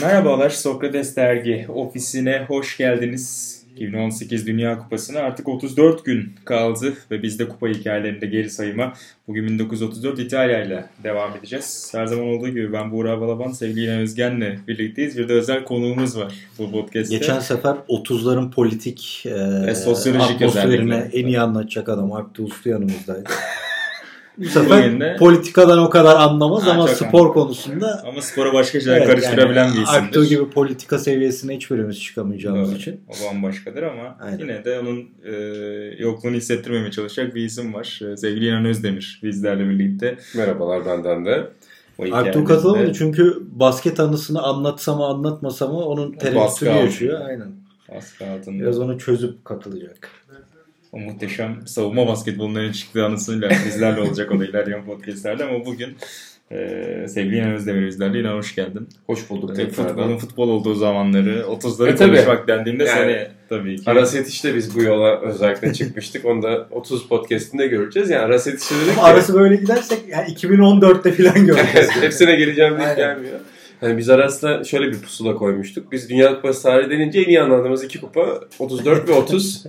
Merhabalar Sokrates Dergi ofisine hoş geldiniz. 2018 Dünya Kupası'na artık 34 gün kaldı ve biz de kupa hikayelerinde geri sayıma bugün 1934 İtalya ile devam edeceğiz. Her zaman olduğu gibi ben Buğra Balaban, sevgili İlhan Özgen'le birlikteyiz. Bir de özel konuğumuz var bu podcast'te. Geçen sefer 30'ların politik e, e, sosyolojik atmosferini en iyi anlatacak adam Alp Uslu yanımızdaydı. Bu sefer politikadan o kadar anlamaz ha, ama spor anladım. konusunda ama spora başka şeyler evet, karıştırabilen yani, bir isimdir. Aktu gibi politika seviyesine hiçbirimiz çıkamayacağımız Doğru. için. O bambaşkadır ama Aynen. yine de onun e, yokluğunu hissettirmemeye çalışacak bir isim var. E, sevgili İnan Özdemir bizlerle birlikte. Merhabalar benden de. Aktu katılamadı çünkü basket anısını anlatsam mı anlatmasam mı onun tereddütünü yaşıyor. Aynen. Baskı altında. Biraz onu çözüp katılacak o muhteşem savunma basketbolundan çıktığı anısıyla bizlerle olacak o da ilerleyen podcastlerde ama bugün ee, sevgili İnan Özdemir bizlerle İnan hoş geldin. Hoş bulduk ee, Futbolun futbol olduğu zamanları, 30'ları e, konuşmak dendiğinde yani, seni tabii ki. Aras Yetiş'te biz bu yola özellikle çıkmıştık. Onu da 30 podcastinde göreceğiz. Yani Aras Yetiş'te dedik Ama ki... arası böyle gidersek yani 2014'te falan göreceğiz. Hepsine geleceğim diye gelmiyor. Hani biz Aras'la şöyle bir pusula koymuştuk. Biz Dünya Kupası tarihi denince en iyi anladığımız iki kupa 34 ve 30.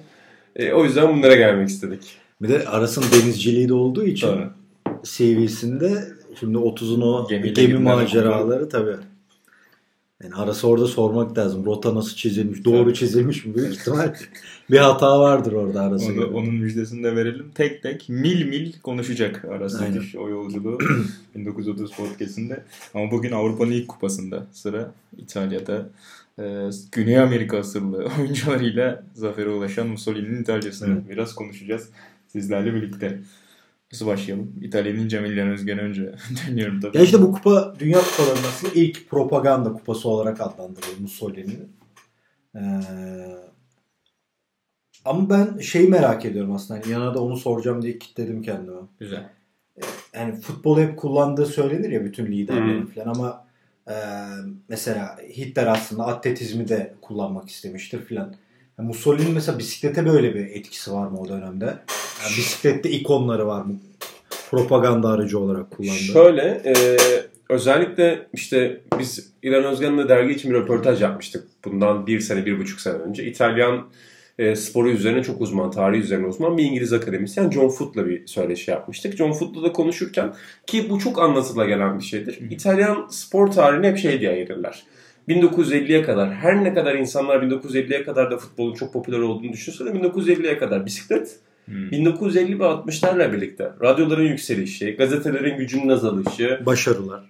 E, o yüzden bunlara gelmek istedik. Bir de Aras'ın denizciliği de olduğu için tabii. CV'sinde şimdi 30'un o Gemiyle gemi maceraları tabii. Yani arası orada sormak lazım. Rota nasıl çizilmiş? Doğru çizilmiş mi? Büyük ihtimal bir hata vardır orada arası. Onu, onun müjdesini de verelim. Tek tek mil mil konuşacak arası o yolculuğu 1930 podcastinde. Ama bugün Avrupa'nın ilk kupasında sıra İtalya'da e, Güney Amerika asıllı oyuncularıyla zafere ulaşan Mussolini'nin İtalya'sını evet. biraz konuşacağız sizlerle birlikte. Nasıl başlayalım? İtalya'nın Cemilyan Özgen önce dönüyorum tabii. Ya işte bu kupa Dünya Kupaları nasıl ilk propaganda kupası olarak adlandırılıyor Mussolini'nin. Ee, ama ben şeyi merak ediyorum aslında. Yani yana da onu soracağım diye kilitledim kendime. Güzel. Yani futbol hep kullandığı söylenir ya bütün liderlerin falan ama ee, mesela Hitler aslında atletizmi de kullanmak istemiştir filan. Yani Mussolini mesela bisiklete böyle bir etkisi var mı o dönemde? Yani bisiklette ikonları var mı? Propaganda aracı olarak kullandı. Şöyle e, özellikle işte biz İran Özgen'le dergi için bir röportaj yapmıştık. Bundan bir sene, bir buçuk sene önce. İtalyan e, sporu üzerine çok uzman, tarihi üzerine uzman bir İngiliz akademisyen John Foot'la bir söyleşi yapmıştık. John Foot'la da konuşurken ki bu çok anlatıla gelen bir şeydir. İtalyan spor tarihini hep şey diye ayırırlar. 1950'ye kadar her ne kadar insanlar 1950'ye kadar da futbolun çok popüler olduğunu düşünse de 1950'ye kadar bisiklet Hmm. 1950 ve 60'larla birlikte radyoların yükselişi, gazetelerin gücünün azalışı, başarılar,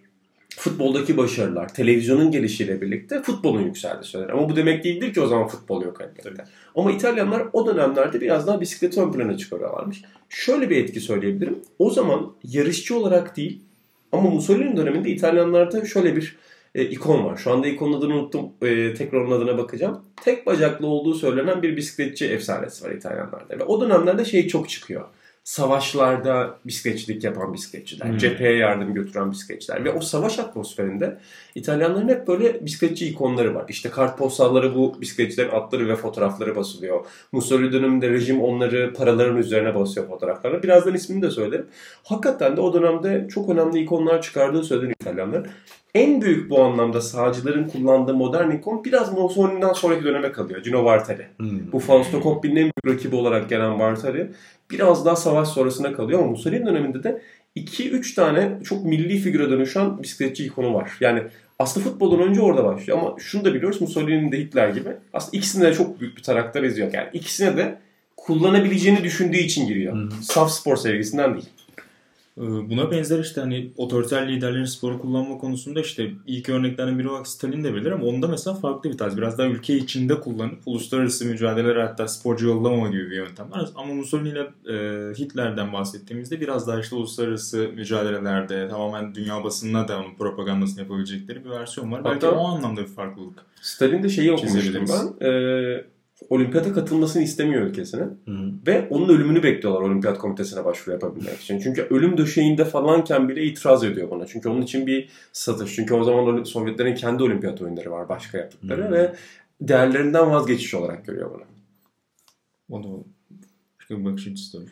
futboldaki başarılar, televizyonun gelişiyle birlikte futbolun yükseldi söylenir. Ama bu demek değildir ki o zaman futbol yok elbette. Ama İtalyanlar o dönemlerde biraz daha bisikleti ön plana çıkarıyorlarmış. Şöyle bir etki söyleyebilirim. O zaman yarışçı olarak değil ama Mussolini döneminde İtalyanlarda şöyle bir e, ikon var. Şu anda ikonun adını unuttum. E, tekrar onun adına bakacağım. Tek bacaklı olduğu söylenen bir bisikletçi efsanesi var İtalyanlarda. Ve o dönemlerde şey çok çıkıyor savaşlarda bisikletçilik yapan bisikletçiler, hmm. cepheye yardım götüren bisikletçiler ve o savaş atmosferinde İtalyanların hep böyle bisikletçi ikonları var. İşte kartpostalları bu bisikletçilerin atları ve fotoğrafları basılıyor. Mussolini döneminde rejim onları paraların üzerine basıyor fotoğraflarını. Birazdan ismini de söylerim. Hakikaten de o dönemde çok önemli ikonlar çıkardığı söylenen İtalyanların. En büyük bu anlamda sağcıların kullandığı modern ikon biraz Mussolini'den sonraki döneme kalıyor. Gino Bartali. Hmm. Bu Fausto Coppi'nin en büyük rakibi olarak gelen Bartali biraz daha savaş sonrasına kalıyor ama Mussolini döneminde de 2-3 tane çok milli figüre dönüşen bisikletçi ikonu var. Yani aslında futboldan önce orada başlıyor ama şunu da biliyoruz Mussolini'nin de Hitler gibi aslında ikisine de çok büyük bir taraktar eziyor. Yani ikisine de kullanabileceğini düşündüğü için giriyor. Hmm. Saf spor sevgisinden değil. Ee, buna benzer işte hani otoriter liderlerin sporu kullanma konusunda işte ilk örneklerden biri olarak Stalin de bilir ama onda mesela farklı bir tarz. Biraz daha ülke içinde kullanıp uluslararası mücadeleler hatta sporcu yollamama gibi bir yöntem var. Ama Mussolini ile e, Hitler'den bahsettiğimizde biraz daha işte uluslararası mücadelelerde tamamen dünya basınına da onun propagandasını yapabilecekleri bir versiyon var. Hatta Belki o anlamda bir farklılık. Stalin'de şeyi okumuştum ben. Ee, olimpiyata katılmasını istemiyor ülkesine. Hı. Ve onun ölümünü bekliyorlar olimpiyat komitesine başvuru yapabilmek için. Çünkü ölüm döşeğinde falanken bile itiraz ediyor buna. Çünkü onun için bir satış. Çünkü o zaman Sovyetlerin kendi olimpiyat oyunları var başka yaptıkları Hı. ve değerlerinden vazgeçiş olarak görüyor bunu. Onu başka bir bakış açısı tabii.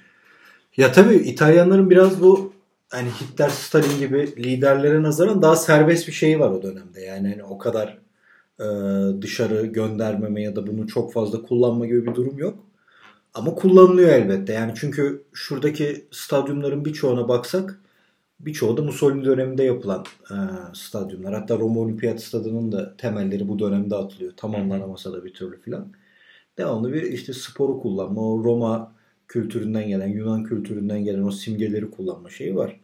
Ya tabii İtalyanların biraz bu hani Hitler, Stalin gibi liderlere nazaran daha serbest bir şeyi var o dönemde. Yani hani o kadar e, dışarı göndermeme ya da bunu çok fazla kullanma gibi bir durum yok. Ama kullanılıyor elbette. Yani çünkü şuradaki stadyumların birçoğuna baksak birçoğu da Mussolini döneminde yapılan e, stadyumlar. Hatta Roma Olimpiyat Stadı'nın da temelleri bu dönemde atılıyor. Tamamlanamasa da bir türlü filan. Devamlı bir işte sporu kullanma, o Roma kültüründen gelen, Yunan kültüründen gelen o simgeleri kullanma şeyi var.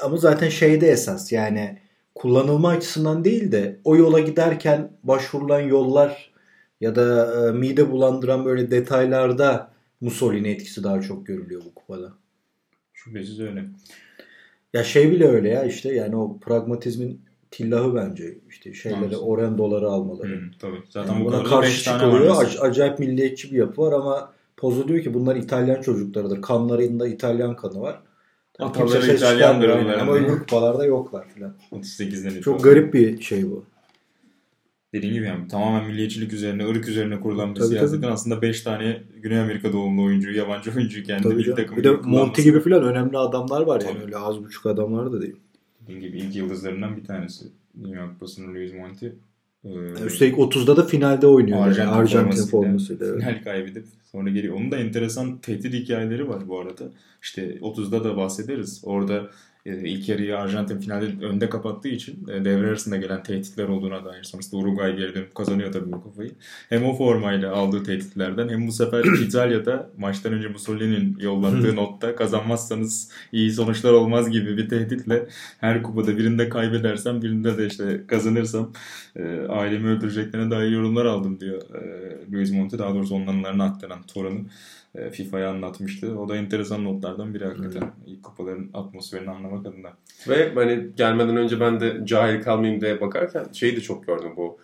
Ama zaten şeyde esas yani kullanılma açısından değil de o yola giderken başvurulan yollar ya da e, mide bulandıran böyle detaylarda Mussolini etkisi daha çok görülüyor bu kupada. Şüphesiz öyle. Ya şey bile öyle ya işte yani o pragmatizmin tillahı bence işte şeyleri oran doları almaları. Hı, tabii. Zaten Yani bu buna karşı çıkılıyor. Ac- acayip milliyetçi bir yapı var ama Pozo diyor ki bunlar İtalyan çocuklarıdır. Kanlarında İtalyan kanı var. Tabii Ataları kimse İtalyandır çıkarmıyor yani. onların. Ama öbür kupalarda yoklar filan. 38'den Çok garip bir şey bu. Dediğim gibi yani tamamen milliyetçilik üzerine, ırk üzerine kurulan bir siyasetin aslında 5 tane Güney Amerika doğumlu oyuncuyu, yabancı oyuncuyu kendi Tabii canım. takımı Bir de. Monty gibi filan önemli adamlar var yani. Tabii. Öyle az buçuk adamlar da değil. Dediğim gibi ilk yıldızlarından bir tanesi. Dünya Kupası'nın Luis Monti. Ee, Üstelik 30'da da finalde oynuyor. Arjantin, yani. Arjantin formasıyla, evet. Final kaybedip sonra geliyor. Onun da enteresan tehdit hikayeleri var bu arada. İşte 30'da da bahsederiz. Orada ilk yarıyı Arjantin finalde önde kapattığı için e, devre arasında gelen tehditler olduğuna dair. Sonrasında Uruguay geri dönüp kazanıyor tabii bu kafayı. Hem o formayla aldığı tehditlerden hem bu sefer İtalya'da maçtan önce Mussolini'nin yollattığı notta kazanmazsanız iyi sonuçlar olmaz gibi bir tehditle her kupada birinde kaybedersem birinde de işte kazanırsam e, ailemi öldüreceklerine dair yorumlar aldım diyor e, Luis Monti. Daha doğrusu onun anılarını aktaran torunu e, FIFA'ya anlatmıştı. O da enteresan notlardan biri hakikaten. İlk kupaların atmosferini anlamak adına. Ve hani gelmeden önce ben de cahil kalmayayım diye bakarken şeyi de çok gördüm bu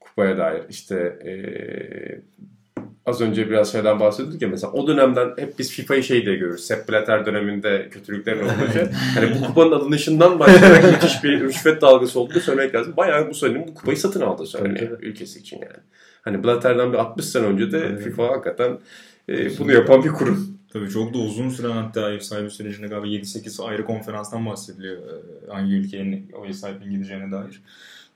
kupaya dair. İşte eee, az önce biraz şeyden bahsediyorduk ya mesela o dönemden hep biz FIFA'yı şey diye görürüz. Sepp Blatter döneminde kötülüklerin olduğu Hani bu kupanın alınışından başlayarak müthiş bir rüşvet dalgası olduğunu söylemek lazım. Bayağı bu senenin bu kupayı satın aldığı söyleniyor Tabii, ülkesi için yani. Hani Blatter'dan bir 60 sene önce de. FIFA hakikaten e, bunu yapan bir kurum. Tabii çok da uzun süren hatta ev sahibi sürecinde galiba 7-8 ayrı konferanstan bahsediliyor. Ee, Hangi ülkenin o ev sahibinin gideceğine dair.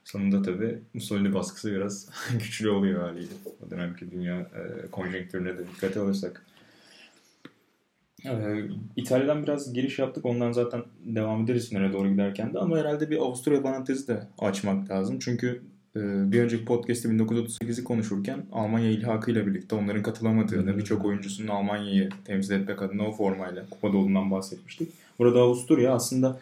Sonunda tabii Mussolini baskısı biraz güçlü oluyor haliyle. O dönemki dünya e, konjonktürüne de dikkate alırsak. Ee, İtalya'dan biraz giriş yaptık. Ondan zaten devam ederiz nereye doğru giderken de. Ama herhalde bir Avusturya parantezi de açmak lazım. Çünkü e, bir önceki podcast'te 1938'i konuşurken Almanya ilhakıyla birlikte onların katılamadığını, birçok oyuncusunun Almanya'yı temsil etmek adına o formayla kupada olduğundan bahsetmiştik. Burada Avusturya aslında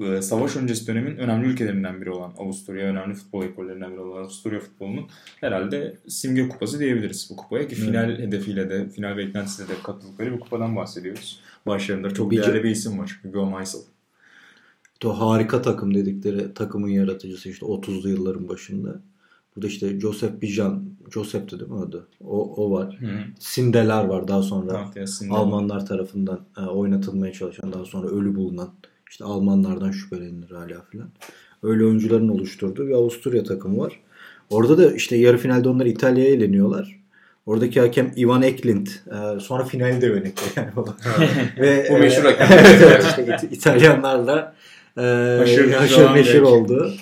e, savaş öncesi dönemin önemli ülkelerinden biri olan Avusturya, önemli futbol ekollerinden biri olan Avusturya futbolunun herhalde simge kupası diyebiliriz bu kupaya ki final hedefiyle de, final beklentisiyle de katıldıkları bir kupadan bahsediyoruz. Başlarında çok Bir- değerli bir isim var. Hugo Meisel. İşte o harika takım dedikleri takımın yaratıcısı işte 30'lu yılların başında. Burada işte Joseph Bijan, Joseph'ti değil mi adı? O, o var. Hı. Sindeler var daha sonra. Tahtaya. Almanlar tarafından e, oynatılmaya çalışan daha sonra ölü bulunan işte Almanlardan şüphelenilir hala filan. Öyle oyuncuların oluşturduğu bir Avusturya takımı var. Orada da işte yarı finalde onlar İtalya'ya eleniyorlar. Oradaki hakem Ivan Eklind e, sonra finali de yönetiyor yani. Ve Bu meşhur hakem. evet, işte İt- İtalyanlarla e, Haşır haşır neşir oldu.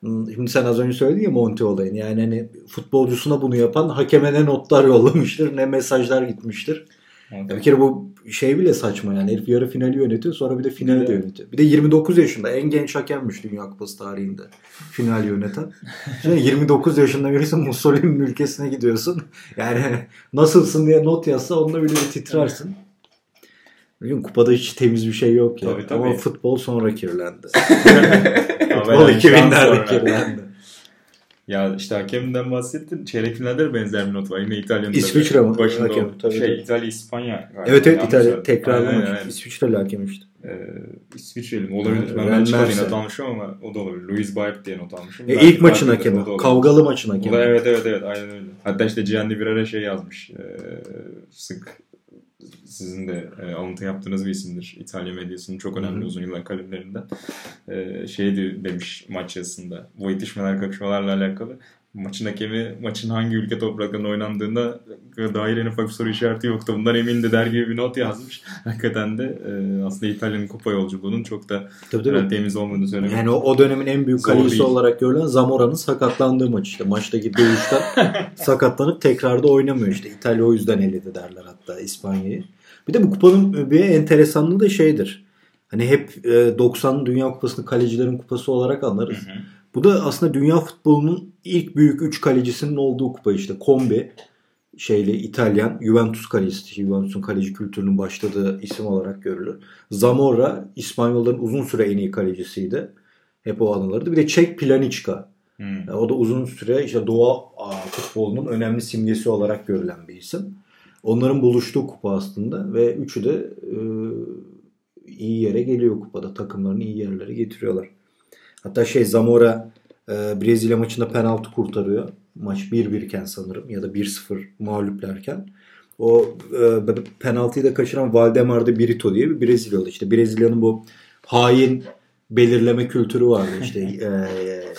Hmm, Şimdi sen az önce söyledin ya Monty olayını. Yani hani futbolcusuna bunu yapan hakeme ne notlar yollamıştır ne mesajlar gitmiştir. Ya bir kere bu şey bile saçma yani. Herif yarı finali yönetiyor sonra bir de finali Bir de yönetiyor. Bir de 29 yaşında en genç hakemmiş Dünya Kupası tarihinde final yöneten. Şimdi 29 yaşında birisi Mussolini'nin ülkesine gidiyorsun. Yani nasılsın diye not yazsa onunla bile titrersin. Biliyorum, kupada hiç temiz bir şey yok ya. Tabii, tabii. Ama futbol sonra kirlendi. Futbol yani şu an 2000'lerde sonra- kirlendi. Ya işte hakemden bahsettin. Çeyrek finalde de benzer bir not var. Yine İtalya'nın İsviçre mi? başında Hakem, tabii, şey tabii. İtalya İspanya. Evet evet İtalya aynen. İsviçre'li hakem işte. Ee, İsviçreli mi? Olabilir. Ben Belçika'da Merse. not almışım ama o da olabilir. Louis Baep diye not almışım. E, ilk maçın hakemi. Kavgalı maçın hakemi. da evet evet evet aynen öyle. Hatta işte Gianni Virara şey yazmış. Ee, sık sizin de e, alıntı yaptığınız bir isimdir. İtalya medyasının çok önemli Hı hı. uzun yıllar kalemlerinden. Ee, şey de- demiş maç yazısında. Bu itişmeler kakışmalarla alakalı. Maçın hakemi maçın hangi ülke topraklarında oynandığında dair en ufak bir soru işareti yoktu. Bundan emindi der gibi bir not yazmış. Hakikaten de e, aslında İtalya'nın kupa yolculuğunun çok da Tabii, tabii. temiz olmadığını söylemek. Yani o, o dönemin en büyük kalecisi olarak görülen Zamora'nın sakatlandığı maç işte. Maçtaki dövüşten sakatlanıp tekrarda oynamıyor işte. İtalya o yüzden eledi derler hatta İspanya'yı. Bir de bu kupanın bir enteresanlığı da şeydir. Hani hep e, 90 Dünya Kupası'nı kalecilerin kupası olarak anlarız. Hı hı. Bu da aslında dünya futbolunun ilk büyük 3 kalecisinin olduğu kupa işte. Kombi şeyle İtalyan Juventus kalecisi. Juventus'un kaleci kültürünün başladığı isim olarak görülür. Zamora İspanyolların uzun süre en iyi kalecisiydi. Hep o anılardı. Bir de Çek Planicka. Hı. Yani o da uzun süre işte Doğu futbolunun önemli simgesi olarak görülen bir isim. Onların buluştuğu kupa aslında ve üçü de e, iyi yere geliyor kupada. Takımlarını iyi yerlere getiriyorlar. Hatta şey Zamora e, Brezilya maçında penaltı kurtarıyor. Maç 1-1 iken sanırım ya da 1-0 mağluplerken. O e, penaltıyı da kaçıran Valdemar de Brito diye bir Brezilyalı. İşte Brezilya'nın bu hain belirleme kültürü vardı işte.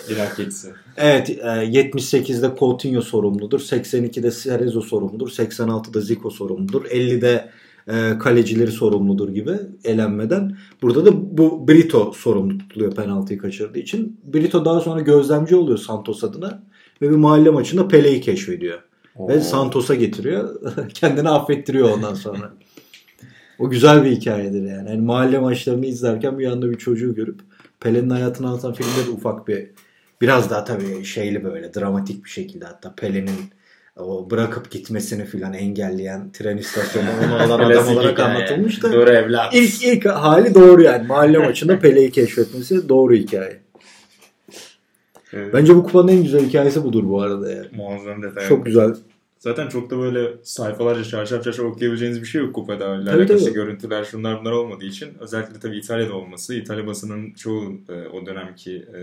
E, Irak yetisi. Evet, e, 78'de Coutinho sorumludur. 82'de Cerezo sorumludur. 86'da Zico sorumludur. 50'de e, kalecileri sorumludur gibi elenmeden. Burada da bu Brito sorumlu tutuluyor penaltıyı kaçırdığı için. Brito daha sonra gözlemci oluyor Santos adına ve bir mahalle maçında Pele'yi keşfediyor. Ve Oo. Santos'a getiriyor. Kendini affettiriyor ondan sonra. o güzel bir hikayedir yani. yani. Mahalle maçlarını izlerken bir yanda bir çocuğu görüp Pele'nin hayatını anlatan filmde de ufak bir biraz daha tabii şeyli böyle dramatik bir şekilde hatta Pele'nin o bırakıp gitmesini filan engelleyen tren istasyonunda onu alan adam olarak anlatılmış da Doğru evlat. ilk, ilk hali doğru yani. Mahalle maçında Pele'yi keşfetmesi doğru hikaye. Evet. Bence bu kupanın en güzel hikayesi budur bu arada yani. Muazzam detay. Çok güzel. Zaten çok da böyle sayfalarca çarşaf çarşaf okuyabileceğiniz bir şey yok kupada. Tabii, Alakalı işte görüntüler şunlar bunlar olmadığı için özellikle tabii İtalya'da olması, İtalya basının çoğu e, o dönemki e,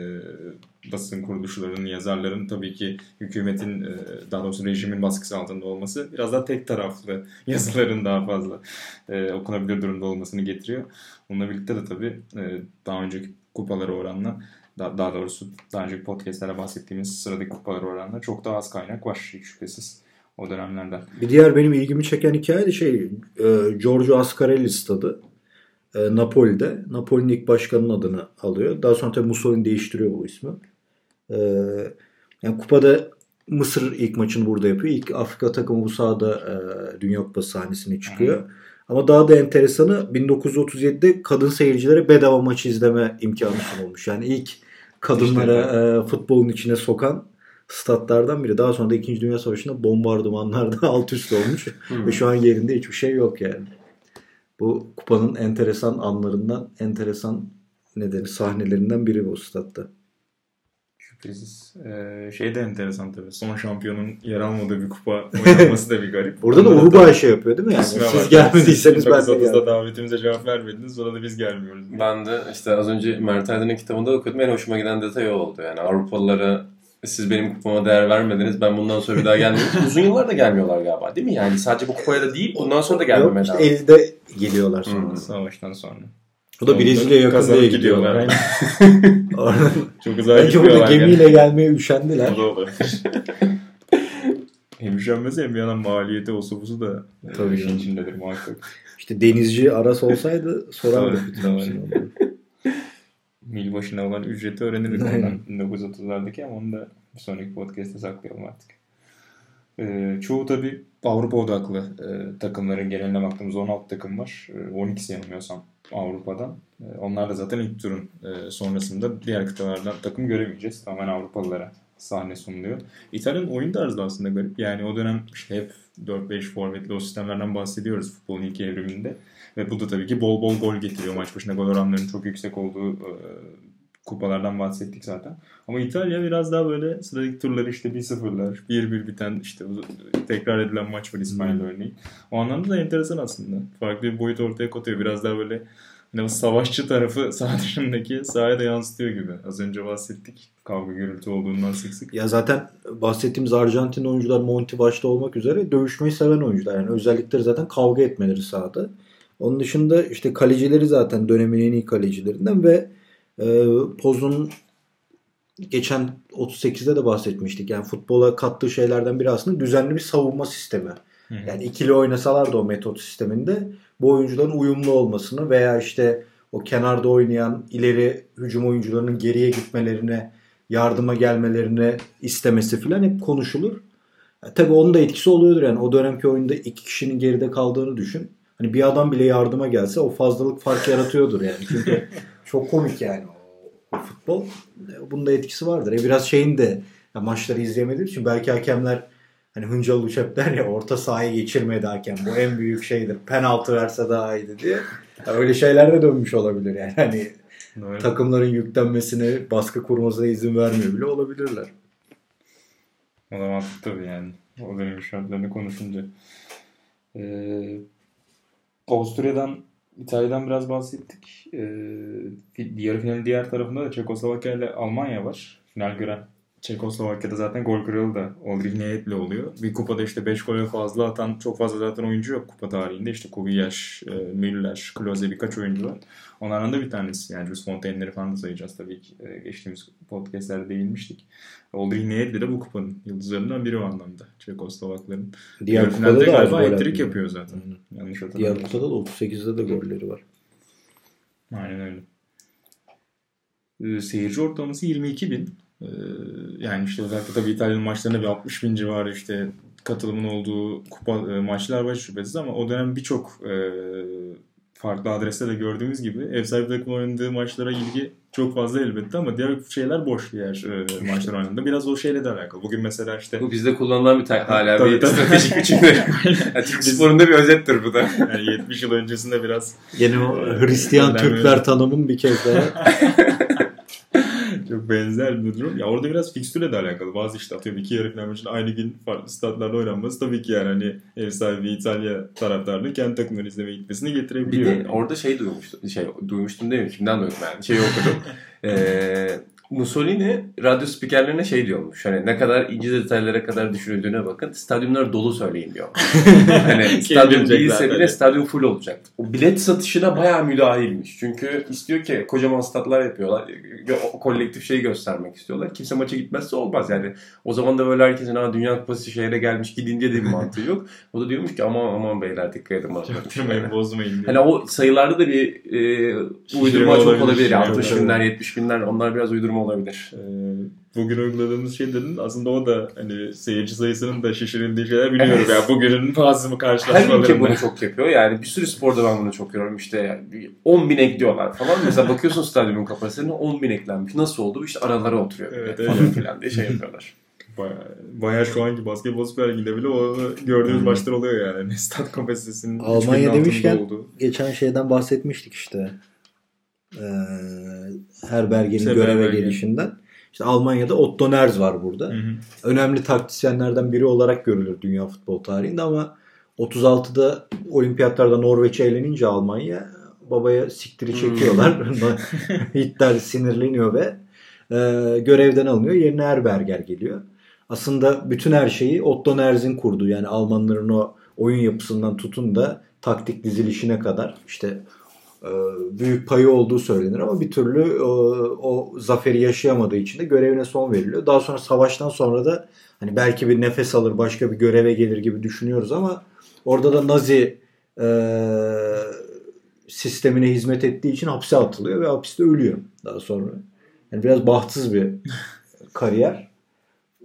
basın kuruluşlarının, yazarların tabii ki hükümetin e, daha doğrusu rejimin baskısı altında olması biraz daha tek taraflı yazıların daha fazla e, okunabilir durumda olmasını getiriyor. Onunla birlikte de tabii e, daha önceki kupalara oranla daha, daha doğrusu daha önceki podcastlere bahsettiğimiz sıradaki kupalara oranla çok daha az kaynak var hiç şüphesiz o dönemlerden. Bir diğer benim ilgimi çeken hikaye de şey e, Giorgio Ascarelli stadı. E, Napoli'de. Napoli'nin ilk başkanının adını alıyor. Daha sonra tabii Mussolini değiştiriyor bu ismi. E, yani kupada Mısır ilk maçını burada yapıyor. İlk Afrika takımı bu sahada e, Dünya Kupası sahnesine çıkıyor. Ama daha da enteresanı 1937'de kadın seyircilere bedava maç izleme imkanı sunulmuş. Yani ilk kadınlara e, futbolun içine sokan statlardan biri. Daha sonra da 2. Dünya Savaşı'nda bombardımanlarda alt üst olmuş. Hmm. Ve şu an yerinde hiçbir şey yok yani. Bu kupanın enteresan anlarından, enteresan nedeni sahnelerinden biri bu statta. Şüphesiz. Ee, şey de enteresan tabii. Son şampiyonun yer almadığı bir kupa oynanması da bir garip. Burada da Uruguay şey yapıyor değil mi? Yani siz var. gelmediyseniz ben de 1930'da geldim. davetimize cevap vermediniz. Sonra da biz gelmiyoruz. Ben de işte az önce Mert Aydın'ın kitabında okudum. En hoşuma giden detay o oldu. Yani Avrupalılara siz benim kupama değer vermediniz. Ben bundan sonra bir daha gelmiyorum. Uzun yıllar da gelmiyorlar galiba değil mi? Yani sadece bu kupaya da değil bundan sonra da Yok gelmemeye işte devam. 50'de geliyorlar sonra. Hmm. Savaştan sonra. Bu da Brezilya'ya yakın diye gidiyorlar. Oradan- Çok güzel Bence burada gidiyorlar. gemiyle gelmeye üşendiler. O da olabilir. hem üşenmesi hem bir yandan maliyeti o sofusu da Tabii işin canım. içindedir muhakkak. İşte denizci Aras olsaydı sorardı Doğru, bütün doğru. hepsini. Mil başına olan ücreti öğrenirdik ondan 1930'lardaki ama onu da bir sonraki podcast'te saklayalım artık. Ee, çoğu tabi Avrupa odaklı e, takımların geneline baktığımız 16 takım var. E, 12'si yanılmıyorsam Avrupa'dan. E, onlar da zaten ilk turun e, sonrasında diğer kıtalardan takım göremeyeceğiz. Tamamen Avrupalılara sahne sunuluyor. İtalya'nın oyun tarzı da aslında garip. Yani o dönem işte hep 4-5 forvetli o sistemlerden bahsediyoruz futbolun ilk evriminde. Ve bu da tabii ki bol bol gol getiriyor. Maç başına gol oranlarının çok yüksek olduğu e, kupalardan bahsettik zaten. Ama İtalya biraz daha böyle sıradaki turları işte 1-0'lar, 1-1 biten işte tekrar edilen maç var İspanya'da örneğin. O anlamda da enteresan aslında. Farklı bir boyut ortaya koyuyor. Biraz daha böyle hani savaşçı tarafı saha dışındaki sahaya da yansıtıyor gibi. Az önce bahsettik. Kavga gürültü olduğundan sık sık. Ya zaten bahsettiğimiz Arjantin oyuncular Monti başta olmak üzere dövüşmeyi seven oyuncular. Yani özellikleri zaten kavga etmeleri sahada. Onun dışında işte kalecileri zaten dönemin en iyi kalecilerinden ve e, Poz'un geçen 38'de de bahsetmiştik. Yani futbola kattığı şeylerden biri aslında düzenli bir savunma sistemi. Hı hı. Yani ikili oynasalar da o metot sisteminde bu oyuncuların uyumlu olmasını veya işte o kenarda oynayan ileri hücum oyuncularının geriye gitmelerine, yardıma gelmelerini istemesi filan hep konuşulur. Ya, tabii onun da etkisi oluyordur yani. O dönemki oyunda iki kişinin geride kaldığını düşün. Hani bir adam bile yardıma gelse o fazlalık fark yaratıyordur yani. Çünkü çok komik yani o, o futbol. E, Bunun da etkisi vardır. E biraz şeyin de ya maçları izleyemediğim için belki hakemler hani Hıncal Uluç hep der ya orta sahayı geçirmedi hakem. Bu en büyük şeydir. Penaltı verse daha iyiydi diye. Ya öyle şeyler de dönmüş olabilir yani. Hani Doğru. takımların yüklenmesine, baskı kurmasına izin vermiyor bile olabilirler. O da mantıklı tabii yani. O dönemin şartlarını konuşunca. Ee, Avusturya'dan, İtalya'dan biraz bahsettik. Ee, yarı finalin diğer tarafında da Çekoslovakya ile Almanya var. Final gören Çekoslovakya'da zaten gol kralı da Oldrich Niyet'le oluyor. Bir kupada işte 5 gole fazla atan çok fazla zaten oyuncu yok kupa tarihinde. İşte Kubiyaş, e, Müller, Klose birkaç oyuncu var. Onlardan da bir tanesi. Yani Jules Fontaine'leri falan da sayacağız tabii ki. E, geçtiğimiz podcastlerde değinmiştik. Oldrich Niyet'le de bu kupanın yıldızlarından biri o anlamda. Çekoslovakların. Diğer kupada da galiba atıyor. yapıyor zaten. Aynen. Yanlış Diğer kupada da 38'de de golleri var. Aynen öyle. Ee, seyirci ortalaması 22 bin. Ee, yani işte özellikle tabii İtalyan maçlarında bir 60 bin civarı işte katılımın olduğu kupa e, maçlar var şüphesiz ama o dönem birçok e, farklı adreste de gördüğümüz gibi ev sahibi takım oynadığı maçlara ilgi çok fazla elbette ama diğer şeyler boş diğer e, maçlar oynandığında. Biraz o şeyle de alakalı. Bugün mesela işte Bu bizde kullanılan bir ta- hala Tabii, bir tabii. stratejik biçimde. yani Türk sporunda bir özettir bu da. yani 70 yıl öncesinde biraz Yine o Hristiyan. Türkler tanımın bir kez daha. Çok benzer bir durum. Ya orada biraz fikstürle de alakalı. Bazı işte atıyorum iki yarı final maçının aynı gün farklı statlarda oynanması tabii ki yani hani ev sahibi İtalya taraftarının kendi takımları izlemeye gitmesini Bir getirebiliyor. de orada şey duymuştum. Şey duymuştum değil mi? Kimden duydum yani? Şeyi okudum. Ee, Mussolini radyo spikerlerine şey diyormuş. Hani ne kadar ince detaylara kadar düşünüldüğüne bakın. Stadyumlar dolu söyleyin diyor. hani stadyum değilse bile stadyum full olacak. O bilet satışına bayağı müdahilmiş. Çünkü istiyor ki kocaman statlar yapıyorlar. O kolektif şeyi göstermek istiyorlar. Kimse maça gitmezse olmaz yani. O zaman da böyle herkesin ha Dünya Kupası şehre gelmiş gidin diye de bir mantığı yok. O da diyormuş ki aman aman beyler dikkat edin. bana." Çaktırmayın bozmayın diye. Hani o sayılarda da bir e, uydurma çok olabilir, olabilir. şey 60 olabilir. binler, 70 binler onlar biraz uydurma olabilir. Ee, bugün uyguladığımız şeylerin aslında o da hani seyirci sayısının da şişirildiği şeyler biliyorum. Evet. Ya bugünün bazı Her ülke karşılaşmalarında. bunu çok yapıyor. Yani bir sürü sporda ben bunu çok görüyorum. İşte yani 10 bin ekliyorlar falan. Mesela bakıyorsun stadyumun kapasitesine 10 bin eklenmiş. Nasıl oldu? İşte aralara oturuyor. Evet, Evet, falan filan diye şey yapıyorlar. Bayağı, bayağı şu anki basketbol süper liginde bile o gördüğümüz Hmm. maçlar oluyor yani. Hani Stat kapasitesinin Almanya 3000'in altında demişken- olduğu. Geçen şeyden bahsetmiştik işte. Ee, Herberger'in Sefer göreve Berger. gelişinden. İşte Almanya'da Otto Nerz var burada. Hı hı. Önemli taktisyenlerden biri olarak görülür dünya futbol tarihinde ama 36'da olimpiyatlarda Norveç'e eğlenince Almanya babaya siktiri çekiyorlar. Hitler sinirleniyor ve e, görevden alınıyor. Yerine Herberger geliyor. Aslında bütün her şeyi Otto Nerz'in kurduğu yani Almanların o oyun yapısından tutun da taktik dizilişine kadar işte e, büyük payı olduğu söylenir ama bir türlü e, o zaferi yaşayamadığı için de görevine son veriliyor. Daha sonra savaştan sonra da hani belki bir nefes alır başka bir göreve gelir gibi düşünüyoruz ama orada da Nazi e, sistemine hizmet ettiği için hapse atılıyor ve hapiste ölüyor daha sonra. Yani biraz bahtsız bir kariyer.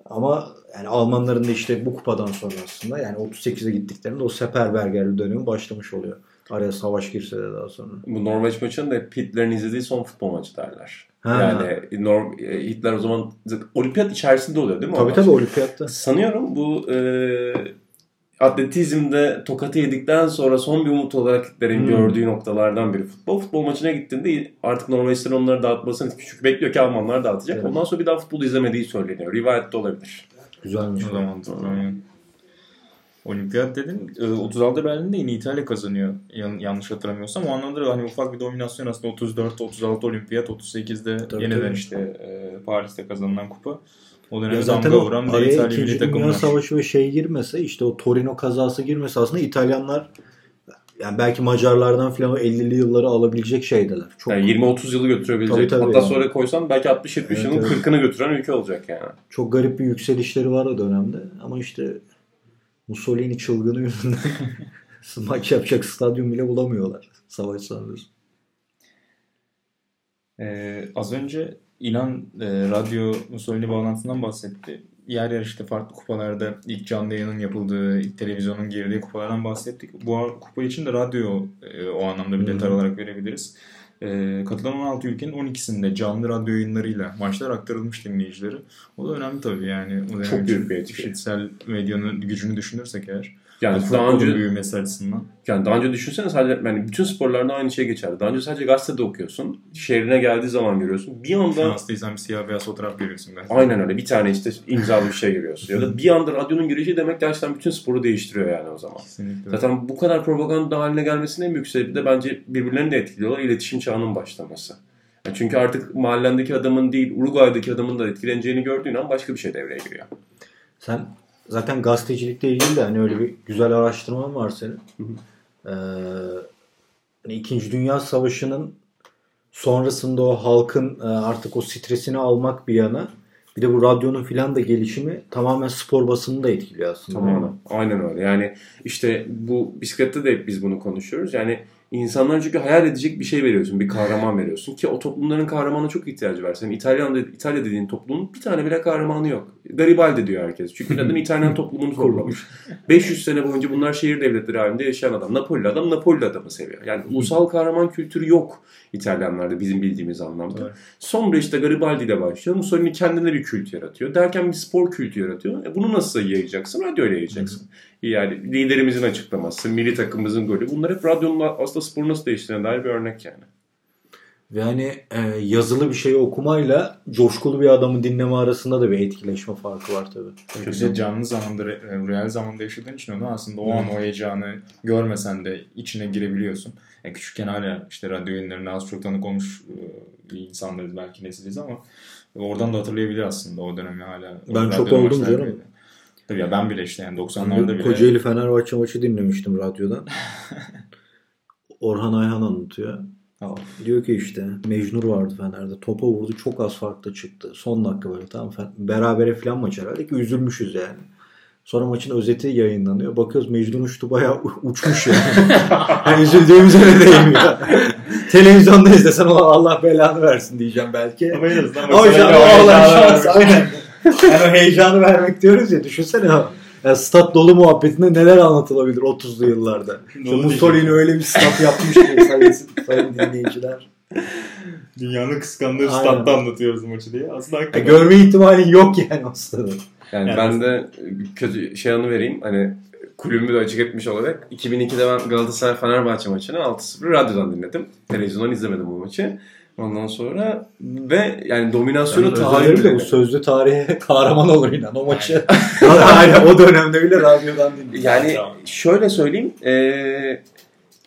Ama yani Almanların da işte bu kupadan sonra aslında yani 38'e gittiklerinde o Seferbergerli dönemi başlamış oluyor. Araya savaş girse de daha sonra. Bu Norveç maçını da Hitler'in izlediği son futbol maçı derler. Ha. Yani Nor e, Hitler o zaman olimpiyat içerisinde oluyor değil mi? Tabii tabii olimpiyatta. Sanıyorum bu e, atletizmde tokatı yedikten sonra son bir umut olarak Hitler'in Hmm. gördüğü noktalardan biri. Futbol futbol maçına gittiğinde artık Norveçlerin onları dağıtmasını çünkü bekliyor ki Almanlar dağıtacak. Evet. Ondan sonra bir daha futbol izlemediği söyleniyor. Rivayette olabilir. Güzelmiş. O da mantıklı. Olimpiyat dedin. e, 36 Berlin'de yine İtalya kazanıyor. Yan- yanlış hatırlamıyorsam. O anlamda da hani ufak bir dominasyon aslında 34 36 Olimpiyat 38'de Tabii, yeniden tabii. işte e, Paris'te kazanılan kupa. O dönem Ya zaten damga o vuran bir İtalya milli 2. Dünya takımlar. Savaşı ve şey girmese işte o Torino kazası girmese aslında İtalyanlar yani belki Macarlardan falan o 50'li yılları alabilecek şeydeler. Çok Yani 20-30 yılı götürebilecek. Tabii, tabii Hatta yani. sonra koysan belki 60-70 Evet, yılın evet. 40'ını götüren ülke olacak yani. çok garip bir yükselişleri var o dönemde. Ama işte Mussolini çılgını yüzünden maç yapacak stadyum bile bulamıyorlar. Savaş sonrası. Ee, az önce İnan e, radyo Mussolini bağlantısından bahsetti. Yer yer işte farklı kupalarda ilk canlı yayının yapıldığı, ilk televizyonun girdiği kupalardan bahsettik. Bu kupa için de radyo e, o anlamda bir detay olarak verebiliriz. E, katılan 16 ülkenin 12'sinde canlı radyo yayınlarıyla maçlar aktarılmış dinleyicileri. O da önemli tabii yani. O Çok büyük bir etki. medyanın gücünü düşünürsek eğer. Yani Yani daha futbolun önce büyümesi açısından. yani daha önce düşünsene sadece yani bütün sporlarda aynı şey geçerli. Daha önce sadece gazetede okuyorsun. Şehrine geldiği zaman görüyorsun. Bir anda Şanslıysan bir siyah beyaz fotoğraf görüyorsun. galiba. aynen öyle bir tane işte imzalı bir şey görüyorsun. Ya da bir anda radyonun girişi demek gerçekten bütün sporu değiştiriyor yani o zaman. Kesinlikle. Zaten bu kadar propaganda haline gelmesinin en büyük sebebi de bence birbirlerini de etkiliyorlar. İletişim çağının başlaması. Ya çünkü artık mahallendeki adamın değil Uruguay'daki adamın da etkileneceğini gördüğün an başka bir şey devreye giriyor. Sen zaten gazetecilikle ilgili de hani öyle bir güzel araştırman var senin. Ee, hani İkinci Dünya Savaşı'nın sonrasında o halkın e, artık o stresini almak bir yana bir de bu radyonun filan da gelişimi tamamen spor basını da etkiliyor aslında. Tamamen. Aynen öyle. Yani işte bu bisiklette de hep biz bunu konuşuyoruz. Yani insanlar çünkü hayal edecek bir şey veriyorsun. Bir kahraman veriyorsun. Ki o toplumların kahramana çok ihtiyacı var. Senin İtalyan'da, İtalya dediğin toplumun bir tane bile kahramanı yok. Garibaldi diyor herkes. Çünkü neden İtalyan toplumunu kurulamış. 500 sene boyunca bunlar şehir devletleri halinde yaşayan adam. Napoli adam Napoli adamı seviyor. Yani ulusal kahraman kültürü yok İtalyanlarda bizim bildiğimiz anlamda. Doğru. Sonra işte Garibaldi ile başlıyor. Mussolini kendine bir kült yaratıyor. Derken bir spor kültü yaratıyor. E bunu nasıl yayacaksın? Radyoyla yayacaksın. Yani liderimizin açıklaması, milli takımımızın golü. Bunlar hep radyonun aslında sporu nasıl değiştirdiğine dair bir örnek yani. Ve hani e, yazılı bir şeyi okumayla coşkulu bir adamı dinleme arasında da bir etkileşme farkı var tabii. Tabii bir de canlı zamanda, re- real zamanda yaşadığın için onu aslında o an o heyecanı görmesen de içine girebiliyorsun. Yani küçükken hala işte radyo yayınlarına az çok tanık olmuş e, insanlarız belki nesiliz ama oradan da hatırlayabilir aslında o dönemi hala. Ben çok oldum canım. bile. Tabii ya ben bile işte yani 90'larda bile. Kocaeli Fenerbahçe maçı dinlemiştim radyodan. Orhan Ayhan anlatıyor. Aa, Diyor ki işte Mecnur vardı Fener'de. Topa vurdu çok az farklı çıktı. Son dakika böyle tamam. Berabere falan maç herhalde ki üzülmüşüz yani. Sonra maçın özeti yayınlanıyor. Bakıyoruz Mecnun uçtu bayağı uçmuş yani. yani üzüldüğümüze ne değmiyor. Televizyonda izlesen "Ulan Allah belanı versin diyeceğim belki. Ama en azından Ama şu an o heyecanı şans aynen. Yani o heyecanı vermek diyoruz ya düşünsene o. Ya stat dolu muhabbetinde neler anlatılabilir 30'lu yıllarda. İşte Mussolini öyle bir stat yapmış ki sayın, sayın dinleyiciler. Dünyanın kıskandığı Aynen. statta anlatıyoruz maçı diye. Aslında Ya hakikaten. görme ihtimalin yok yani o stadı. Yani, Yani ben de kötü şey anı vereyim. Hani kulübümü de açık etmiş olarak 2002'de ben Galatasaray Fenerbahçe maçını 6-0 radyodan dinledim. Televizyondan izlemedim bu maçı. Ondan sonra ve yani dominasyonu Yani tahayyül özellikle bu sözlü tarihe kahraman olur inan o maçı. Aynen o dönemde bile radyodan dinledim. Yani şöyle söyleyeyim. eee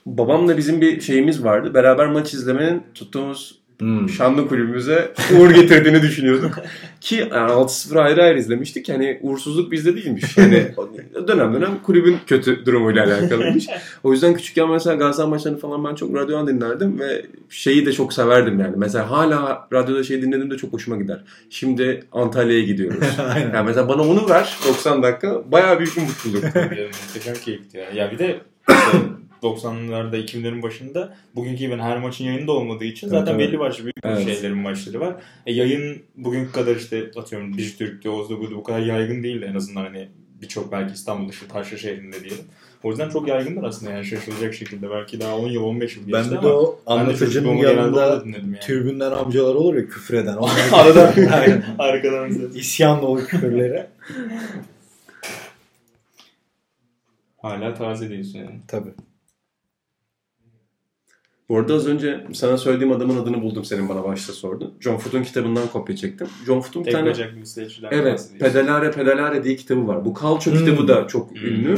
babamla bizim bir şeyimiz vardı. Beraber maç izlemenin tuttuğumuz Hmm. şanlı kulübümüze uğur getirdiğini düşünüyorduk. Ki yani 6-0 ayrı ayrı izlemiştik. Yani uğursuzluk bizde değilmiş. Yani dönem dönem kulübün kötü durumuyla alakalıymış. O yüzden küçükken mesela Galatasaray maçlarını falan ben çok radyodan dinlerdim ve şeyi de çok severdim yani. Mesela hala radyoda şey dinlediğimde çok hoşuma gider. Şimdi Antalya'ya gidiyoruz. Aynen. yani mesela bana onu ver 90 dakika bayağı büyük bir mutluluk. Muhteşem keyifti ya. Ya bir de işte 90'larda 2000'lerin başında bugünkü gibi her maçın yayında olmadığı için zaten tabii. belli başlı büyük Evet. şeylerin maçları var. E, yayın bugünkü kadar işte atıyorum Dijitürk'te, Oz'da burada bu kadar yaygın değildi en azından hani birçok belki İstanbul dışı Taşra şehrinde diyelim. O yüzden çok yaygındır aslında yani şaşılacak şekilde. Belki daha 10 yıl 15 yıl geçti Ben de, ama de o ben de yanında yani. tribünden amcalar olur ya küfreden. Arada arkadan. İsyan dolu küfürleri. Hala taze diyorsun yani. Tabii. Bu arada az önce sana söylediğim adamın adını buldum senin bana başta sordun. John Foot'un kitabından kopya çektim. John Foot'un bir Tek tane bisikletçiler Evet. Pedalare Pedalare diye kitabı var. Bu Calcio Hmm. kitabı da çok Hmm. ünlü.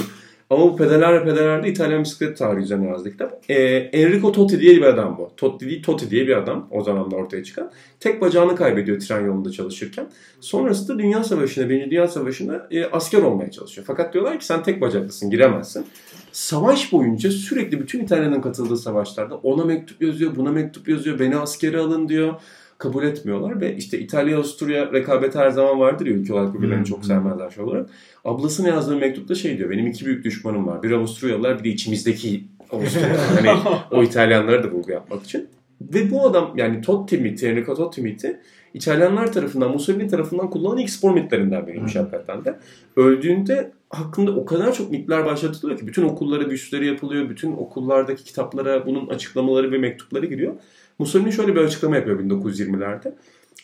Ama bu pedalar pedalar da İtalyan bisiklet tarihi üzerine yazdı kitap. Ee, Enrico Totti diye bir adam bu. Totti değil, Totti diye bir adam o zamanlar ortaya çıkan. Tek bacağını kaybediyor tren yolunda çalışırken. Sonrasında Dünya Savaşı'nda, Birinci Dünya Savaşı'nda e, asker olmaya çalışıyor. Fakat diyorlar ki sen tek bacaklısın, giremezsin. Savaş boyunca sürekli bütün İtalyan'ın katıldığı savaşlarda ona mektup yazıyor, buna mektup yazıyor, beni askere alın diyor kabul etmiyorlar ve işte İtalya Avusturya rekabeti her zaman vardır ya ülke olarak birbirlerini çok sevmezler şey olarak. Ablasına yazdığı mektupta şey diyor. Benim iki büyük düşmanım var. Bir Avusturyalılar bir de içimizdeki Avusturyalılar. hani o İtalyanlara da vurgu yapmak için. Ve bu adam yani Totti miti, Enrico Totti miti İtalyanlar tarafından, Mussolini tarafından kullanılan ilk spor mitlerinden biriymiş hakikaten de. Öldüğünde hakkında o kadar çok mitler başlatılıyor ki bütün okullara büstleri yapılıyor. Bütün okullardaki kitaplara bunun açıklamaları ve mektupları giriyor. Mussolini şöyle bir açıklama yapıyor 1920'lerde.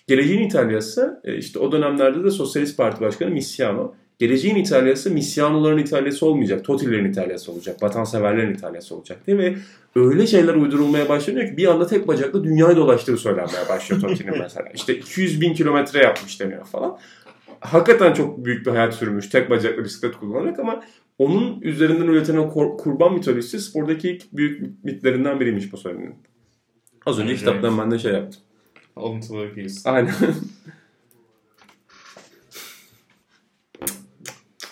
Geleceğin İtalyası e, işte o dönemlerde de Sosyalist Parti Başkanı Missiano. Geleceğin İtalyası Missiano'ların İtalyası olmayacak. Totilerin İtalyası olacak. Vatanseverlerin İtalyası olacak diye ve öyle şeyler uydurulmaya başlanıyor ki bir anda tek bacakla dünyayı dolaştığı söylenmeye başlıyor Toti'nin mesela. İşte 200 bin kilometre yapmış deniyor falan. Hakikaten çok büyük bir hayat sürmüş tek bacaklı bisiklet kullanarak ama onun üzerinden üretilen kurban mitolojisi spordaki ilk büyük mitlerinden biriymiş bu söylenin. Az önce evet. kitaptan ben de şey yaptım. Alıntıları giyiz. Aynen.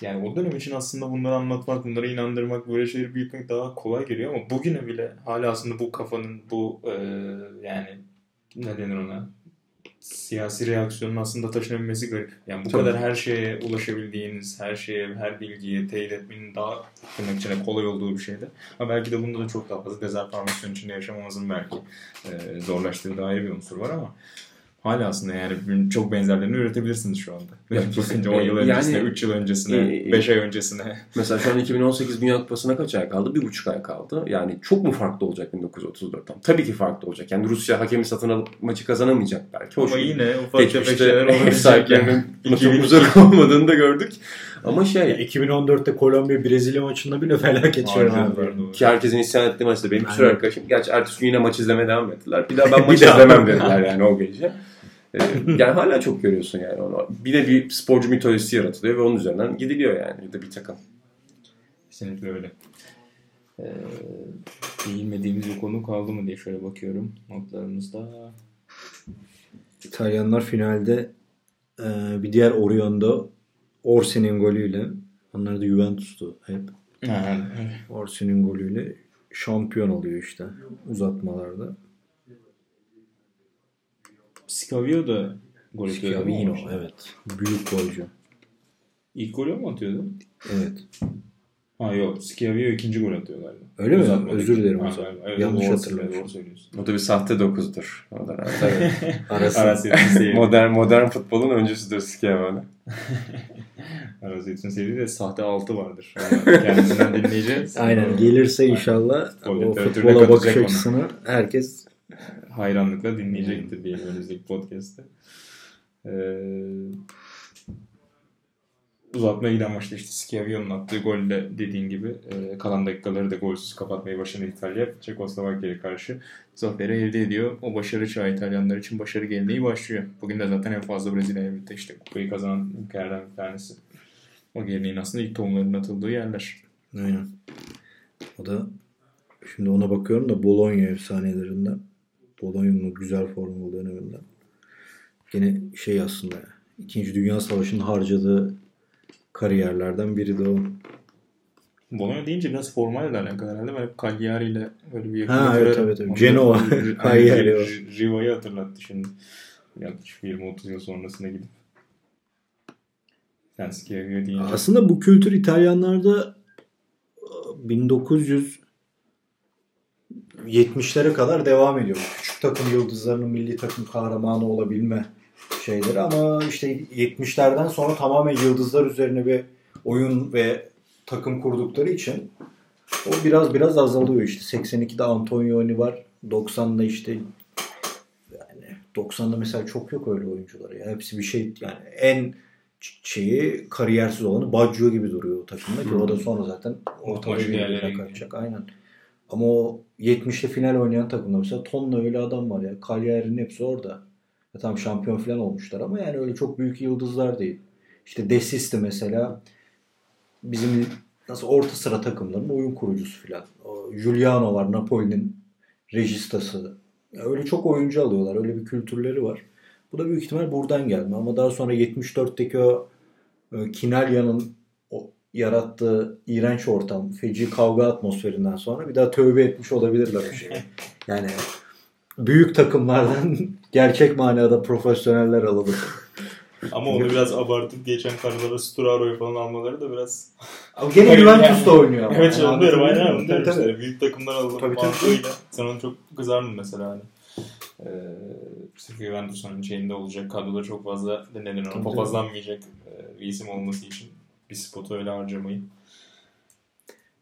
yani o dönem için aslında bunları anlatmak, bunları inandırmak, böyle şeyleri büyütmek daha kolay geliyor ama bugüne bile hala aslında bu kafanın, bu e, yani ne denir ona? siyasi reaksiyonun aslında taşınabilmesi garip. Yani bu Tabii. kadar her şeye ulaşabildiğiniz, her şeye, her bilgiye teyit etmenin daha tırnak içine kolay olduğu bir şeydi. Ama belki de bunda da çok daha fazla dezenformasyon içinde yaşamamızın belki e, zorlaştığı dair bir unsur var ama Hala aslında yani çok benzerlerini üretebilirsiniz şu anda. Bakınca 10 yıl öncesine, yani, 3 yıl öncesine, 5 e, ay öncesine. Mesela şu an 2018 Dünya Kupası'na kaç ay kaldı? Bir buçuk ay kaldı. Yani çok mu farklı olacak 1934'ten? Tabii ki farklı olacak. Yani Rusya hakemi satın alıp maçı kazanamayacak belki. Hoş Ama yine ufak tefek şeyler olabilecek. sahiplerinin buna çok uzak olmadığını da gördük. Ama şey... Ya 2014'te Kolombiya Brezilya maçında bile felaket şey vardı. Ki herkesin isyan ettiği maçta benim bir sürü arkadaşım. Gerçi ertesi gün yine maç izlemeye devam ettiler. Bir daha ben maç izlemem dediler yani o gece. Ee, yani hala çok görüyorsun yani onu. Bir de bir sporcu mitolojisi yaratılıyor ve onun üzerinden gidiliyor yani. Ya da bir takım. Kesinlikle öyle. Ee, değinmediğimiz bir konu kaldı mı diye şöyle bakıyorum notlarımızda. İtalyanlar finalde e, bir diğer Orion'da Orsi'nin golüyle onlar da Juventus'tu hep. Orsi'nin golüyle şampiyon oluyor işte uzatmalarda. Scavio da gol atıyordu. Scavino evet. Büyük golcü. İlk golü mü atıyordu? Evet. Ha yok. Scavio ikinci gol atıyor galiba. Öyle mi? Özür dilerim zaman. Evet, Yanlış hatırlıyorum. Doğru söylüyorsun. O da bir sahte dokuzdur. O da Arası. Arası modern, modern futbolun öncüsüdür Scavio. Arası için sevdiği de sahte altı vardır. kendisinden dinleyeceğiz. Aynen. Gelirse inşallah o futbola bakış açısını herkes hayranlıkla dinleyecektir diye önümüzdeki podcast'te. Ee, uzatmaya giden maçta işte Schiavio'nun attığı golle dediğin gibi e, kalan dakikaları da golsüz kapatmayı başardı İtalya. Çekoslovakya'ya karşı zaferi elde ediyor. O başarı çağı İtalyanlar için başarı geleneği başlıyor. Bugün de zaten en fazla Brezilya'ya birlikte işte kupayı kazanan ülkelerden bir tanesi. O geleneğin aslında ilk tohumlarının atıldığı yerler. Aynen. O da şimdi ona bakıyorum da Bologna efsanelerinden Polonya'nın güzel formül döneminden. Gene şey aslında İkinci Dünya Savaşı'nın harcadığı kariyerlerden biri de o. Bologna deyince biraz formalle alakalı herhalde. Ben hep Cagliari ile böyle bir yakın. Ha evet evet. evet. Genoa. Cagliari. Riva'yı hatırlattı şimdi. Yaklaşık 20-30 yıl sonrasına gidip. Senskia deyince. Aslında bu kültür İtalyanlarda 1900 70'lere kadar devam ediyor. Küçük takım yıldızlarının milli takım kahramanı olabilme şeyleri ama işte 70'lerden sonra tamamen yıldızlar üzerine bir oyun ve takım kurdukları için o biraz biraz azalıyor işte. 82'de Antonioni var. 90'da işte yani 90'da mesela çok yok öyle oyuncular ya. Hepsi bir şey yani en şeyi kariyersiz olanı Baggio gibi duruyor o takımda ki o da sonra zaten ortada bir kaçacak. Aynen. Ama o 70'te final oynayan takımda mesela tonla öyle adam var ya. Cagliari'nin hepsi orada. Ya tam şampiyon falan olmuşlar ama yani öyle çok büyük yıldızlar değil. İşte Desisti mesela bizim nasıl orta sıra takımların oyun kurucusu filan. O Giuliano var Napoli'nin rejistası. Ya öyle çok oyuncu alıyorlar. Öyle bir kültürleri var. Bu da büyük ihtimal buradan gelme. Ama daha sonra 74'teki o e, Kinalya'nın o yarattığı iğrenç ortam, feci kavga atmosferinden sonra bir daha tövbe etmiş olabilirler o şeyi. Yani büyük takımlardan gerçek manada profesyoneller alalım. Ama onu biraz abartıp geçen karılara Sturaro'yu falan almaları da biraz... Ama gene Juventus'ta oynuyor ama. Evet Yani onu diyorum aynen diyorum Tabii, işte. Büyük takımdan alalım Tabii, tabii. Sen onu çok kızardın mesela hani. Ee, sırf Juventus'un şeyinde olacak kadroda çok fazla ne denir ona Tabii, papazlanmayacak e, bir isim olması için bir spotu öyle harcamayı.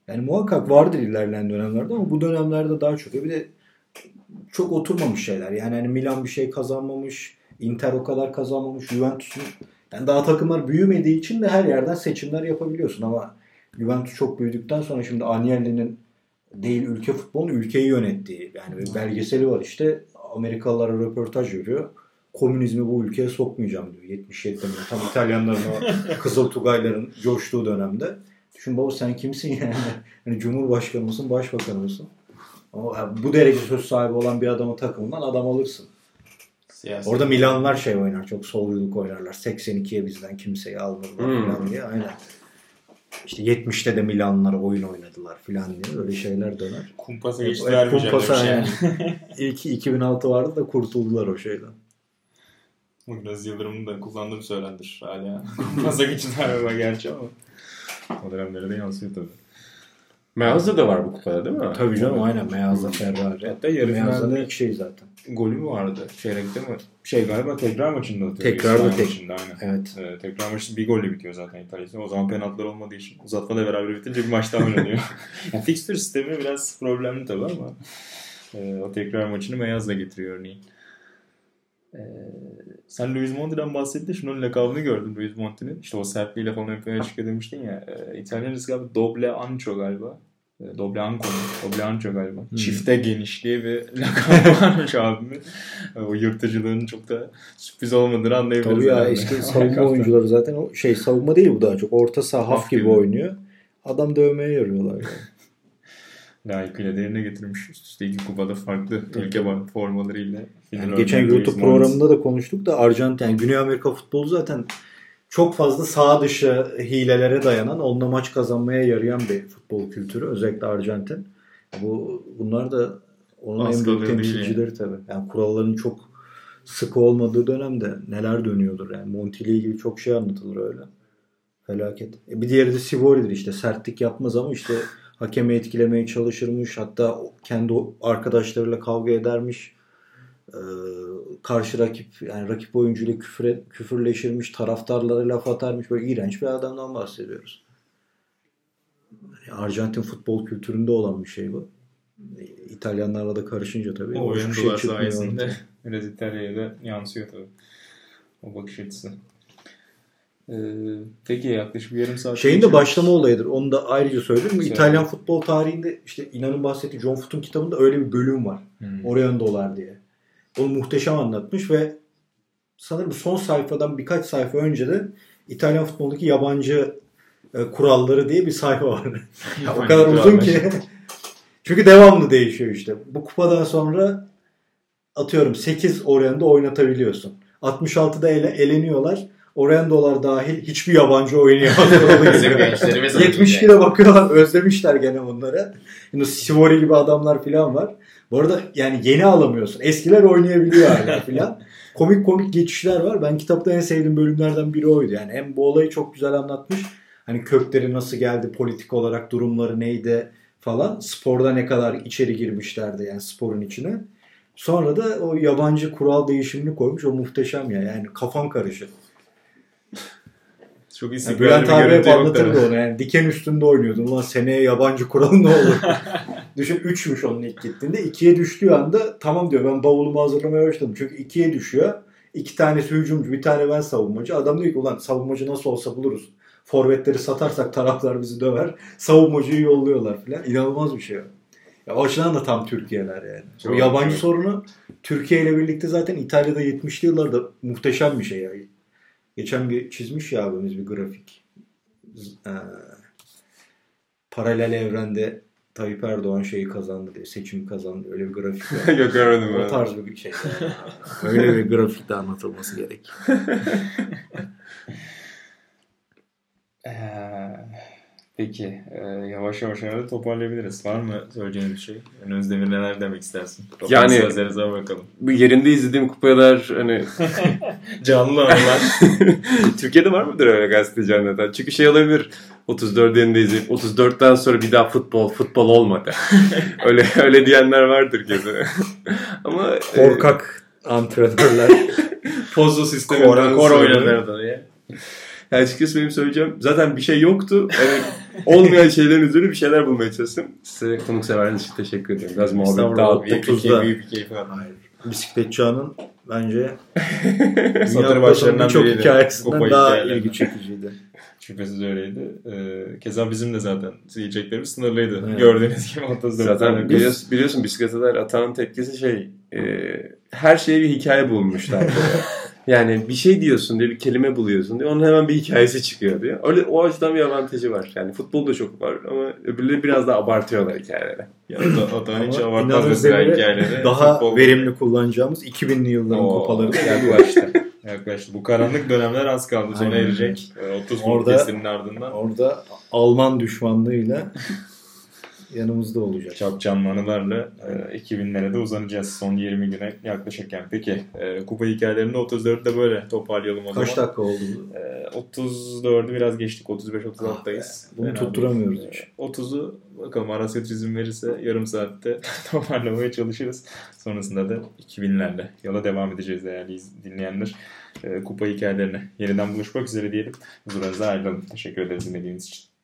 Yani muhakkak vardır ilerleyen dönemlerde ama bu dönemlerde daha çok. Bir de çok oturmamış şeyler. Yani hani Milan bir şey kazanmamış, Inter o kadar kazanmamış, Juventus'un yani daha takımlar büyümediği için de her yerden seçimler yapabiliyorsun ama Juventus çok büyüdükten sonra şimdi Agnelli'nin değil ülke futbolun ülkeyi yönettiği yani bir belgeseli var işte Amerikalılara röportaj veriyor. Komünizmi bu ülkeye sokmayacağım diyor. 77'de mi? Tam İtalyanların o Kızıl Tugayların coştuğu dönemde. Düşün baba sen kimsin yani? Hani Cumhurbaşkanı mısın, başbakan mısın? Ama bu derece söz sahibi olan bir adamın takımından adam alırsın. Siyasi. Orada Milanlar şey oynar. Çok solculuk oynarlar. 82'ye bizden kimseyi almadılar Hmm. falan diye. Aynen. İşte 70'te de Milanlar oyun oynadılar falan diye. Öyle şeyler döner. Kumpasa Hep- geçti hep vermeyeceğim kumpasa yani. İlk 2006 vardı da kurtuldular o şeyden. Bu biraz Yıldırım'ın da kullandığım söylendir hala. Kumpasa geçti vermeme gerçi ama. O dönemlere de yansıyor tabii. Meazza da var bu kupada değil mi? Tabii canım aynen. Meazza Ferrari. Hatta yarı finalde ilk şey zaten. golü vardı? Çeyrekte mi? Şey galiba tekrar maçında atıyor. Tekrar da tek- maçında, aynen. Evet. Ee, tekrar maçı bir golle bitiyor zaten İtalya'da. O zaman penaltılar olmadığı için uzatma da beraber bitince bir maç daha oynanıyor. yani fixture sistemi biraz problemli tabii ama e, o tekrar maçını Meyaz'la getiriyor örneğin. Ee, sen Luis Monti'den bahsettin. Şunun lakabını gördüm Luis Monti'nin. İşte o sertliğiyle falan ön plana çıkıyor demiştin ya. E, İtalyanız galiba Doble Ancho galiba. E, Doble Anco? Doble Ancho galiba. Hmm. Çifte geniş diye bir lakabı varmış abimin. E, o yırtıcılığının çok da sürpriz olmadığını anlayabiliriz. Tabii ya herhalde. eski savunma oyuncuları zaten o şey savunma değil bu daha çok. Orta saha Haf gibi gibi. oynuyor. Adam dövmeye yarıyorlar. Yani. Layıkıyla değerine getirmiş. Üst üste iki kupada farklı ülke var formalarıyla. Yani geçen YouTube programında da konuştuk da Arjantin, yani Güney Amerika futbolu zaten çok fazla sağ dışı hilelere dayanan, onunla maç kazanmaya yarayan bir futbol kültürü. Özellikle Arjantin. Bu bunlar da onun en büyük değil temsilcileri tabii. Yani kuralların çok sıkı olmadığı dönemde neler dönüyordur. Yani Monti ile ilgili çok şey anlatılır öyle. Felaket. E bir diğeri de Sivori'dir işte. Sertlik yapmaz ama işte hakemi etkilemeye çalışırmış. Hatta kendi arkadaşlarıyla kavga edermiş. Ee, karşı rakip yani rakip oyuncuyla küfür, küfürleşirmiş. Taraftarlara laf atarmış. Böyle iğrenç bir adamdan bahsediyoruz. Yani Arjantin futbol kültüründe olan bir şey bu. İtalyanlarla da karışınca tabii. O bir oyuncular çıkmıyor sayesinde biraz İtalya'ya da yansıyor tabii. O bakış açısı. Ee, peki yaklaşık bir yarım saat. Şeyin de başlama olayıdır. Onu da ayrıca söyleyeyim. Söyle. İtalyan futbol tarihinde işte inanın bahsettiği John Foot'un kitabında öyle bir bölüm var. Hmm. Oraya dolar diye. Onu muhteşem anlatmış ve sanırım son sayfadan birkaç sayfa önce de İtalyan futbolundaki yabancı e, kuralları diye bir sayfa var. Ya o kadar uzun ki. Çünkü devamlı değişiyor işte. Bu kupadan sonra atıyorum 8 Orion'da oynatabiliyorsun. 66'da ele, eleniyorlar. Oriendolar dahil hiçbir yabancı oynayamaz. Bizim gençlerimiz 72'de bakıyorlar özlemişler gene bunları. Yine Sivori gibi adamlar falan var. Bu arada yani yeni alamıyorsun. Eskiler oynayabiliyor hala falan. komik komik geçişler var. Ben kitapta en sevdiğim bölümlerden biri oydu. Yani hem bu olayı çok güzel anlatmış. Hani kökleri nasıl geldi, politik olarak durumları neydi falan. Sporda ne kadar içeri girmişlerdi yani sporun içine. Sonra da o yabancı kural değişimini koymuş. O muhteşem ya. Yani kafam karışır. Çok Yani Bülent abi hep anlatırdı onu. Yani diken üstünde oynuyordun. Ulan seneye yabancı kural ne olur? Düşün 3'müş onun ilk gittiğinde. 2'ye düştüğü anda tamam diyor ben bavulumu hazırlamaya başladım. Çünkü 2'ye düşüyor. İki tanesi hücumcu bir tane ben savunmacı. Adam diyor ki ulan savunmacı nasıl olsa buluruz. Forvetleri satarsak taraflar bizi döver. Savunmacıyı yolluyorlar falan. İnanılmaz bir şey. o. Ya o açıdan da tam Türkiye'ler yani. Çok, o yabancı çok. sorunu Türkiye ile birlikte zaten İtalya'da 70'li yıllarda muhteşem bir şey ya. Geçen bir çizmiş ya abimiz bir grafik. Eee, paralel evrende Tayyip Erdoğan şeyi kazandı diye seçim kazandı. Öyle bir grafik. Yok görmedim o ben. tarz bir şey. Öyle bir grafikte anlatılması gerek. Ee, peki e, yavaş yavaş herhalde toparlayabiliriz. Var mı söyleyeceğin bir şey? Önümüzde Demir neler demek istersin? Yani- Yani sözlerinize bakalım. Bu yerinde izlediğim kupalar hani Canlı anılar. Türkiye'de var mıdır öyle gazeteci anlatan? Çünkü şey olabilir. 34 yerinde izleyip 34'ten sonra bir daha futbol futbol olmadı. öyle öyle diyenler vardır kesin. Ama e, Korkak antrenörler. Pozzo sisteminden Kor, oynanırdı diye. Yani açıkçası benim söyleyeceğim zaten bir şey yoktu. Yani olmayan şeylerin üzerine bir şeyler bulmaya çalıştım. Size konukseverliğiniz için teşekkür ederim. Biraz muhabbet dağıttık. Büyük bir, 30'da. keyif, büyük bir keyif var. Hayır. Bisiklet çağının bence Satır başlarından çok hikayesinden daha ilgi çekiciydi. Şüphesiz öyleydi. Ee, keza bizim de zaten yiyeceklerimiz sınırlıydı. Evet. Gördüğünüz gibi 34 Zaten biliyorsun, biliyorsun bisikleteler Atan'ın tepkisi şey e, her şeye bir hikaye bulmuşlar. Yani bir şey diyorsun diye bir kelime buluyorsun diye onun hemen bir hikayesi çıkıyor diye. Öyle o açıdan bir avantajı var. Yani futbolda çok var ama öbürleri biraz daha abartıyorlar hikayeleri. Ya da Atan hiç Ama abartmaz mesela hikayeleri. Daha Futbol- verimli kullanacağımız 2000'li yılların Oo, kupaları da yaklaştı. yaklaştı. Bu karanlık dönemler az kaldı. Sona erecek. Ee, 30 Orada- ardından. Orada Alman düşmanlığıyla yanımızda olacak. Çapcanlı anılarla e, 2000'lere de uzanacağız son 20 güne yaklaşırken. Peki e, kupa hikayelerinde 34'te böyle toparlayalım o Kaç zaman. dakika oldu? E, 34'ü biraz geçtik. 35-36'dayız. Bunu Fena tutturamıyoruz hiç. E, 30'u bakalım Arasya izin verirse yarım saatte toparlamaya çalışırız. Sonrasında da 2000'lerle yola devam edeceğiz değerli dinleyenler. E, kupa hikayelerine yeniden buluşmak üzere diyelim. Huzurlarınızdan ayrılalım. Teşekkür ederiz dinlediğiniz için.